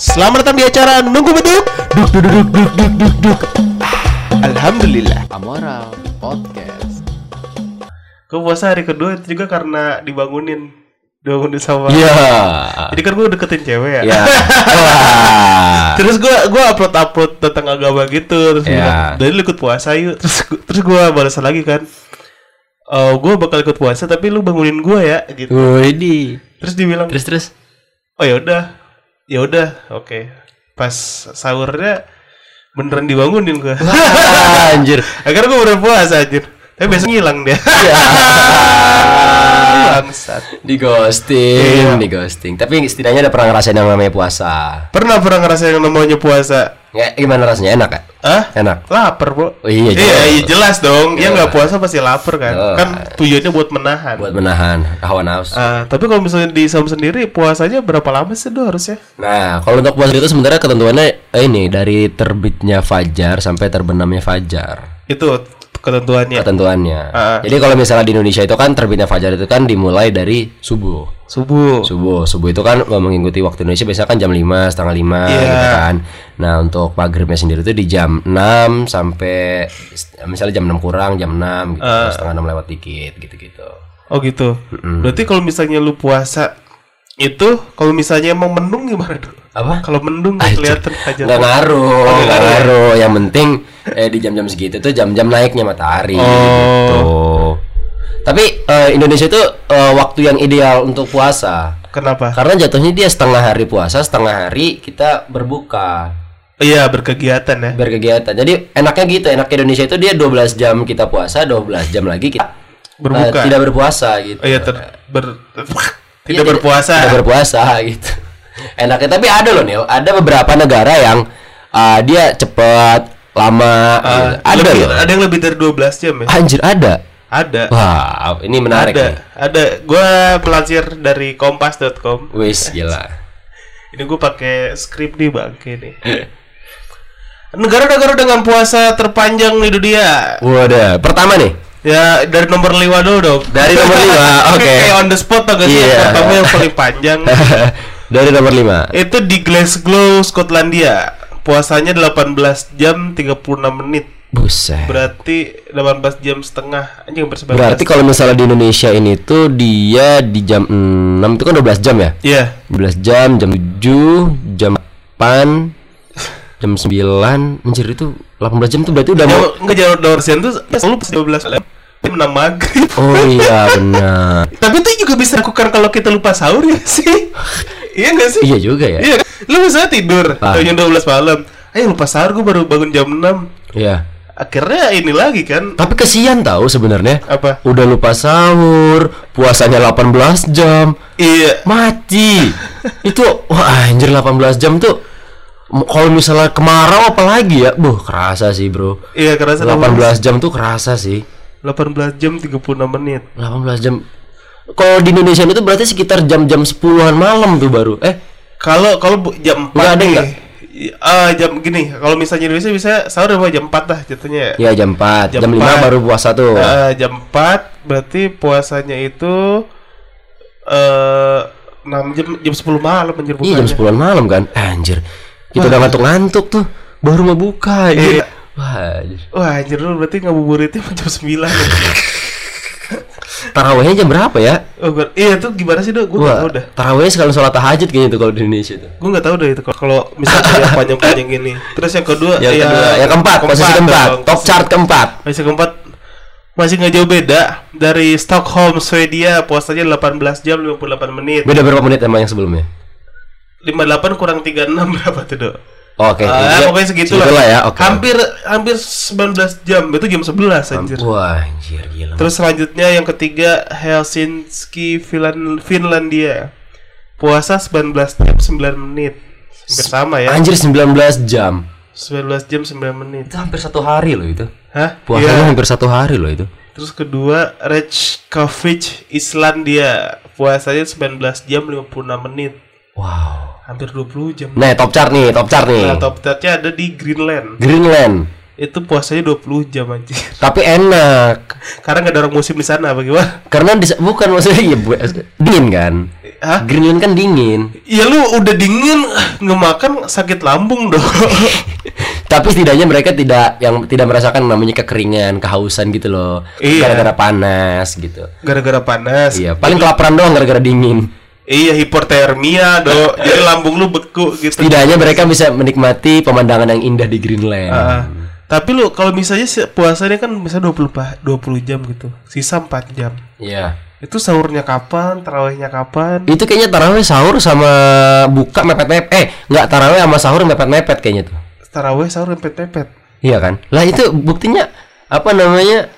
Selamat datang di acara Nunggu Beduk Duk duk duk duk duk duk duk Alhamdulillah Amoral Podcast. Gue puasa hari kedua itu juga karena dibangunin Dibangunin sama Iya. Jadi kan gue deketin cewek ya Ya. Wah. Terus gue gue upload upload tentang agama gitu terus Iya. bilang dari lu ikut puasa yuk terus gua- terus gue balas lagi kan Oh gue bakal ikut puasa tapi lu bangunin gue ya gitu Widih. terus dibilang Terus terus. oh ya udah ya udah oke pas sahurnya beneran dibangunin gue Wah, anjir. akhirnya gue beneran puasa anjir tapi biasanya hilang dia Ya. bangsat Di ghosting, di ghosting. Tapi setidaknya ada pernah ngerasain yang namanya puasa. pernah pernah ngerasain yang namanya puasa Ya, gimana rasanya? Enak kan? ah Enak. lapar bro Oh, iya, iya, jelas. iya jelas dong Iya. yang nggak puasa pasti lapar kan Jelas. kan tujuannya buat menahan Buat menahan hawa nafsu. Ah, tapi kalau misalnya di Sam sendiri puasanya berapa lama sih tuh harusnya Nah, kalau untuk puasa itu sebenarnya ketentuannya eh, ini dari terbitnya fajar sampai terbenamnya fajar. itu ketentuannya Ketentuannya. Ah. Jadi kalau misalnya di Indonesia itu kan terbitnya fajar itu kan dimulai dari subuh. subuh Subuh, subuh itu kan mengikuti waktu Indonesia biasanya kan jam 5, setengah 5 Iya. gitu kan. Nah, untuk maghribnya sendiri itu di jam 6 sampai misalnya jam 6 kurang, jam 6 gitu, Ah. setengah 6 lewat dikit gitu-gitu. Oh gitu. Berarti kalau misalnya lu puasa itu kalau misalnya emang mendung gimana tuh? Apa? Kalau mendung nggak kelihatan aja. Nggak ngaruh, Oh, nggak ngaruh ya? ngaruh. Yang penting eh, di jam-jam segitu tuh jam-jam naiknya matahari Oh. gitu. Tapi eh, Indonesia itu eh, waktu yang ideal untuk puasa. Kenapa? Karena jatuhnya dia setengah hari puasa, setengah hari kita berbuka. Iya berkegiatan ya. berkegiatan. Jadi enaknya gitu, enaknya Indonesia itu dia 12 jam kita puasa, 12 jam lagi kita Berbuka. eh, tidak berpuasa gitu. Iya ter ber Tidak berpuasa. Tidak berpuasa gitu. Enaknya tapi ada loh Nil, ada beberapa negara yang uh, dia cepat, lama Ah, gitu. Ada lebih- loh. Ada yang lebih dari 12 jam ya? Anjir ada. Ada. Wow, ini menarik ada. nih. Ada. Gua melansir dari kompas.com. Wis gila. Ini gue pakai skrip nih bangke nih. Negara-negara dengan puasa terpanjang di dunia. Waduh, pertama nih. Ya dari nomor 5 dulu dong. Dari nomor lima, oke. Kayak on the spot gak sih? Iya. Yang Pertama yang paling panjang. Dari nomor 5. itu di Glasgow, Skotlandia. Puasanya 18 jam 36 menit. Buset. Berarti 18 jam setengah. Anjing hampir 19. Berarti kalau misalnya di Indonesia ini tuh dia di jam 6 itu kan 12 jam ya? Iya. 12 jam, jam 7, jam 8, jam 9 Anjir itu 18 jam tuh berarti udah mau enggak jauh dari sian tuh selalu pas 12 malam. Dia menang maghrib. Oh iya benar Tapi itu juga bisa dilakukan kalau kita lupa sahur ya sih. iya gak sih? Iya juga ya Iya kan? Lu misalnya tidur Ah. jam 12 malam. Ayo lupa sahur gue baru bangun jam 6. Iya Akhirnya ini lagi kan. Tapi kesian tahu sebenarnya Apa? Udah lupa sahur Puasanya 18 jam Iya. Mati Itu Wah anjir 18 jam tuh kalau misalnya kemarau apalagi ya Buh kerasa sih bro Iya kerasa 18 jam tuh kerasa sih 18 jam 36 menit. 18 jam kalau di Indonesia itu berarti sekitar jam-jam 10-an malam tuh baru eh Kalau kalau jam 4 Nggak ada nih. nggak? i- Ah jam gini, kalau misalnya Indonesia bisa sahur apa jam 4 lah jatuhnya. ya jam 4 Jam jam, 5 empat. baru puasa tuh Ah, jam 4 berarti puasanya itu eh 6 jam jam 10 malam anjir iya jam bukanya. 10-an malam kan anjir kita udah ngantuk-ngantuk tuh baru mau buka. Iya. wah anjir. Wah anjir lu berarti ngabuburitnya jam 9 tarawehnya jam berapa ya Oh, gua- iya tuh gimana sih, Dok? Gue enggak wah tahu dah. tarawehnya sekalian sholat tahajud kayaknya tuh kalau di Indonesia tuh Gue enggak tahu dah itu kalau misalnya yang panjang-panjang gini. Terus yang kedua yang ya, kedua yang keempat posisi keempat dong. top chart keempat Posisi keempat masih nggak jauh beda dari Stockholm, Swedia puasanya 18 jam 58 menit. beda berapa menit sama yang sebelumnya 58 kurang 36 berapa tuh, Dok? oke Ah, iya. pokoknya segitu Segitulah lah. ya oke Hampir hampir 19 jam. Itu jam 11 anjir. wah anjir gila Terus selanjutnya yang ketiga Helsinki, Finland, Finlandia. Puasa 19 jam 9 menit. Hampir sama ya. anjir 19 jam 19 jam 9 menit. itu hampir satu hari loh itu Hah? puasanya Iya. hampir satu hari loh itu Terus kedua Reykjavik, Islandia. Puasanya 19 jam 56 menit. wow Hampir 20 jam. nah top chart nih top chart nih Nah, top 10 ada di Greenland. Greenland Itu puasanya 20 jam anjir. tapi enak Karena nggak ada orang musim di sana, bagaimana? karena di, bukan maksudnya ya bu, dingin kan Hah? Greenland kan dingin. Ya lu udah dingin nggak makan sakit lambung dong. Tapi setidaknya mereka tidak yang tidak merasakan namanya kekeringan, kehausan gitu loh. Iya. Gara-gara panas gitu. Gara-gara panas. Iya, paling kelaparan doang gara-gara dingin. Iya hipotermia do. Jadi lambung lu beku gitu. Setidaknya mereka bisa menikmati pemandangan yang indah di Greenland. Ah, tapi lu kalau misalnya puasanya kan bisa 20 pa- 20 jam gitu. Sisa 4 jam. Iya. Itu sahurnya kapan? Tarawihnya kapan? Itu kayaknya tarawih sahur sama buka mepet-mepet. Eh, nggak tarawih sama sahur mepet-mepet kayaknya tuh. Tarawih sahur pepet-pepet. Iya kan? Lah itu buktinya apa namanya?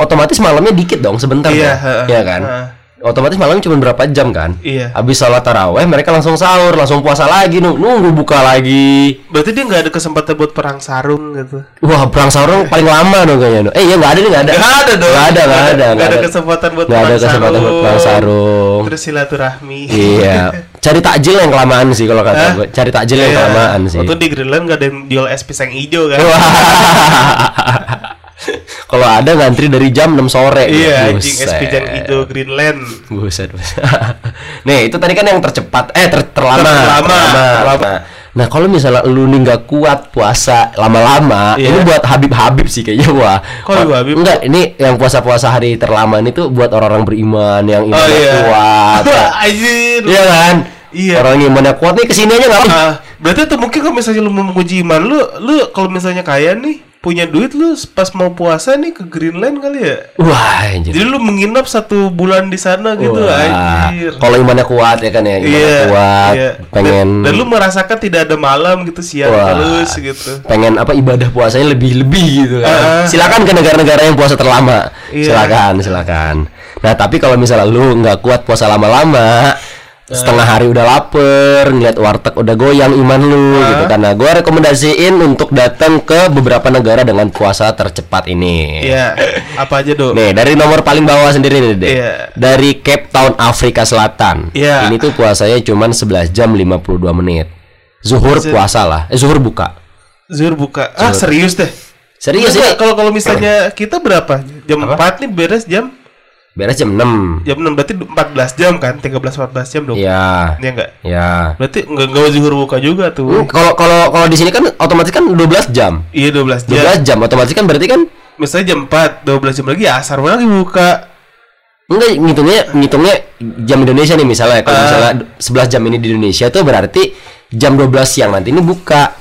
Otomatis malamnya dikit dong sebentar Iya, kan? heeh, Iya kan? heeh. Otomatis malam cuma berapa jam kan? Iya. Habis sholat taraweh mereka langsung sahur, langsung puasa lagi nung- nunggu buka lagi. Berarti dia nggak ada kesempatan buat perang sarung gitu. Wah, perang sahur paling lama dong kayaknya. Nung. Eh, iya nggak ada nih, nggak ada. Nggak ada dong. Nggak ada, nggak ada, Nggak ada kesempatan buat ada perang kesempatan buat perang sarung. Terus silaturahmi. Iya. Cari takjil yang kelamaan sih kalau kata Hah? gue. Cari takjil yang Iya. kelamaan sih. Waktu di Greenland nggak ada yang jual es pisang hijau kan? Kalau ada ngantri dari jam 6 sore. Iya, anjing es Buset. hijau Greenland. Buset, buset. Nih, itu tadi kan yang tercepat, eh ter terlama. Terlama, terlama. Nah, kalau misalnya lu nih nggak kuat puasa lama-lama, Iya. ini buat Habib-Habib sih kayaknya wah. Kok Habib Habib? Enggak, ini yang puasa-puasa hari terlama ini tuh buat orang-orang beriman yang Oh imannya iya. kuat. ya. Iya kan? Iya. Orang yang imannya kuat nih ke sini aja nggak. Ah, berarti tuh mungkin kalau misalnya lu mau menguji iman lu, lu kalau misalnya kaya nih, punya duit lu pas mau puasa nih ke Greenland kali ya. Wah, anjir. Jadi lu menginap satu bulan di sana gitu, Wah, anjir. Kalau imannya kuat ya kan ya, imannya Iya, kuat, iya. pengen dan, dan lu merasakan tidak ada malam gitu siang Wah. terus gitu. pengen apa ibadah puasanya lebih-lebih gitu kan. Ah. silakan ke negara-negara yang puasa terlama. Iya. Silakan, silakan. Nah, tapi kalau misalnya lu nggak kuat puasa lama-lama, setengah hari udah lapar, ngeliat warteg udah goyang iman lu Ah. gitu kan. Nah, gua rekomendasiin untuk datang ke beberapa negara dengan puasa tercepat ini. Iya, apa aja do? Nih, dari nomor paling bawah sendiri nih, Dek. Iya. Dari Cape Town, Afrika Selatan. Iya. Ini tuh puasanya cuman 11 jam 52 menit. Zuhur puasa lah. Eh, zuhur buka. Zuhur buka. Ah serius deh. Serius sih? Kalau kalau misalnya kita berapa? Jam 4 nih beres jam Beres jam 6. jam 6 berarti 14 jam kan? 13 14 jam dong. Iya. Iya enggak? Ya. Berarti enggak enggak zuhur buka juga tuh. Hmm, Kalau kalau kalau di sini kan otomatis kan 12 jam. Iya 12 jam. 12 jam otomatis kan berarti kan Misalnya jam 4, 12 jam lagi asar lagi buka. enggak ngitungnya ngitungnya jam Indonesia nih misalnya kalau Ah. misalnya 11 jam ini di Indonesia tuh berarti jam 12 siang nanti ini buka.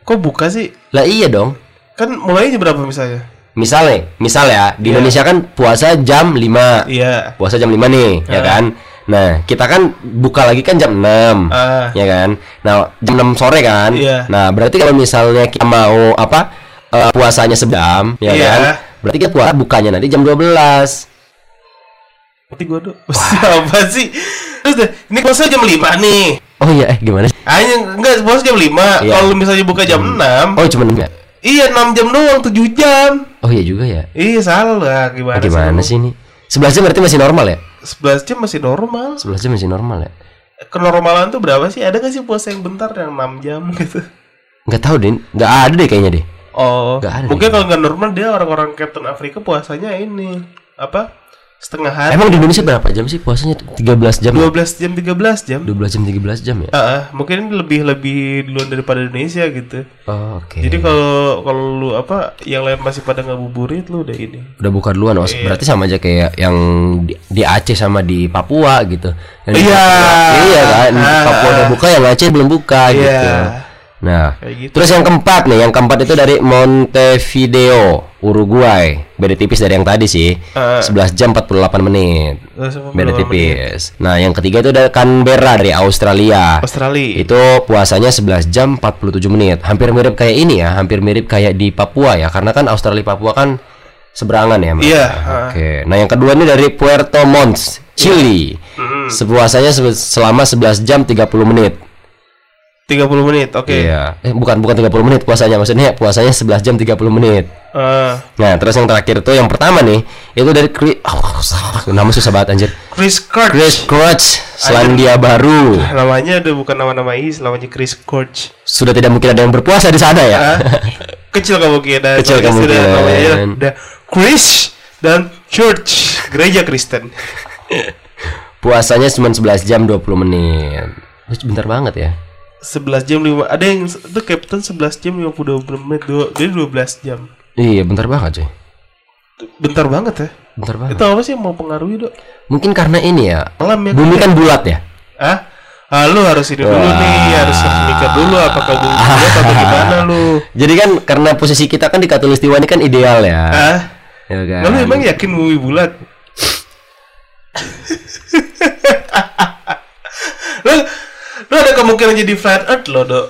Kok buka sih? Lah iya dong. Kan mulainya berapa misalnya? Misalnya, misal ya, di Iya. Indonesia kan puasa jam 5. Iya. Puasa jam 5 nih, ya Ah. kan? Nah, kita kan buka lagi kan jam 6. Ah. Ya kan? Nah, jam 6 sore kan? Iya. Nah, berarti kalau misalnya kita mau apa? eh, puasanya sejam, ya Iya. kan? Berarti kita puasa bukanya nanti jam 12. Berarti gua tuh apa sih? Terus deh, ini puasa jam 5 nih. Oh iya, eh gimana sih? Hanya enggak puasa jam 5. Iya. Kalau misalnya buka jam 6, Oh, cuma enggak. Iya 6 jam doang, 7 jam. Oh iya juga ya. Iya salah gimana, Ah, gimana sih? ini? 11 jam berarti masih normal ya? 11 jam masih normal. 11 jam masih normal ya? Kenormalan tuh berapa sih? Ada gak sih puasa yang bentar yang 6 jam gitu? Enggak tahu deh, enggak ada deh kayaknya deh. Oh, Nggak ada mungkin kalau nggak normal dia orang-orang Captain Afrika puasanya ini apa? Setengah hari. Emang di Indonesia berapa jam sih puasanya? 13 jam. ya? 12 jam 13 jam. 12 jam 13 jam ya? Ah, ah, mungkin ini lebih lebih duluan daripada Indonesia gitu. Oh, Oke. Jadi kalau kalau lu apa yang lain masih pada ngabuburit lu udah ini. udah buka duluan oh, Iya. berarti sama aja kayak yang di, di Aceh sama di Papua gitu Yang di Iya. Papua- iya kan Ah, Papua udah buka yang Aceh belum buka Iya. gitu nah gitu. terus yang keempat nih yang keempat itu dari Montevideo Uruguay. Beda tipis dari yang tadi sih. Ah. 11 jam 48 menit. Apa beda tipis. Nah yang ketiga itu dari Canberra dari Australia. Australia. itu puasanya 11 jam 47 menit. Hampir mirip kayak ini ya hampir mirip kayak di Papua ya. Karena kan Australia Papua kan seberangan ya Mas? Iya, oke. nah yang kedua ini dari Puerto Montt Chili sepuasanya se- selama 11 jam 30 menit 30 menit. Oke. iya eh bukan bukan 30 menit puasanya maksudnya puasanya 11 jam 30 menit Ah, nah terus yang terakhir itu yang pertama nih itu dari Chris oh, nama susah banget anjir Chris Kirk. Chris Crutch Selandia Baru Namanya udah bukan nama-nama is, namanya Chris Kirk. sudah tidak mungkin ada yang berpuasa di sana ya Ah, kecil kemungkinan. Kecil kemungkinan. namanya Ada Chris dan Church, gereja Kristen. puasanya cuma 11 jam 20 menit. Bentar banget ya. 11 jam 5 ada yang itu Captain 11 jam 52 menit dua, jadi 12 jam Iya, bentar banget cuy. bentar banget ya Bentar banget. itu apa sih yang mau pengaruhi dok Mungkin karena ini ya. malam ya Bumi kan bulat ya. ah Ah, lu harus ini dulu nih, harus mikir dulu apakah bumi bulat atau gimana lu? Jadi kan karena posisi kita kan di Katulistiwa ini kan ideal ya. Ah, Ya kan? lalu emang yakin bumi bulat? lu, ada kemungkinan jadi flat earth lo dok.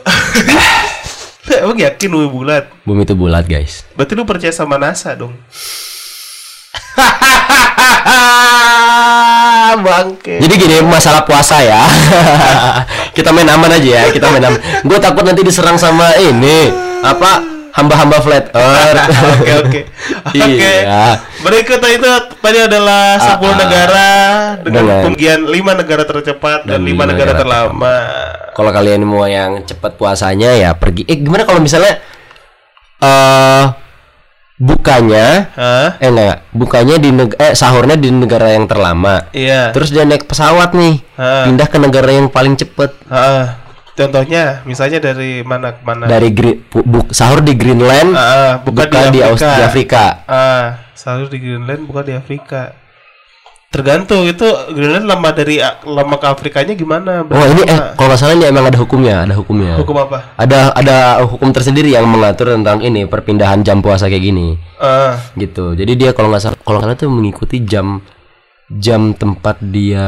Lu emang yakin bumi bulat? Bumi itu bulat, guys. Berarti lu percaya sama NASA dong? Bangke. Jadi gini masalah puasa ya. kita main aman aja ya, kita main aman. Gue takut nanti diserang sama ini apa hamba-hamba flat earth. Oke oke oke. Iya. Berikut itu tadi adalah 10 ah. negara dengan pembagian 5 negara tercepat dan, Dan 5 lima negara, negara terlama. Kalau kalian mau yang cepat puasanya ya pergi. Eh gimana kalau misalnya eh bukanya Hah? eh enggak, bukanya di neg eh sahurnya di negara yang terlama. Iya. Terus dia naik pesawat nih, Ah. pindah ke negara yang paling cepet Ah, contohnya misalnya dari mana ke mana? dari Gre- bu- bu- sahur di Greenland, Ah, bukan buka di di, Aus- Afrika. di Afrika. Ah, selalu di Greenland bukan di Afrika. Tergantung itu Greenland lama dari lama ke Afrikanya gimana? Oh ini eh kalau nggak salah ini emang ada hukumnya, ada hukumnya. hukum apa? Ada ada hukum tersendiri yang mengatur tentang ini perpindahan jam puasa kayak gini, Ah, gitu. Jadi dia kalau nggak salah kalau nggak salah tuh mengikuti jam jam tempat dia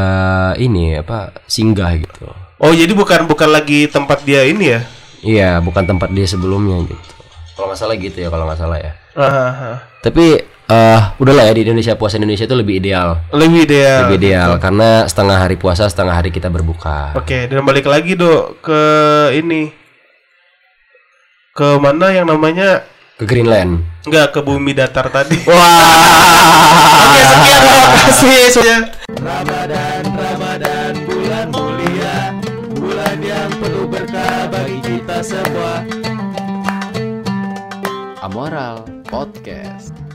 ini apa singgah gitu. Oh, jadi bukan bukan lagi tempat dia ini ya? Iya, bukan tempat dia sebelumnya gitu. Kalau nggak salah gitu ya, kalau nggak salah ya. Ah. Tapi eh udahlah ya di Indonesia puasa Indonesia itu lebih ideal. Lebih ideal. Lebih ideal karena setengah hari puasa, setengah hari kita berbuka. Oke, dan balik lagi dok ke ini ke mana yang namanya Ke Greenland. enggak ke bumi datar tadi. Wah. Oke, sekian terima kasih semuanya. Semua. Amoral Podcast.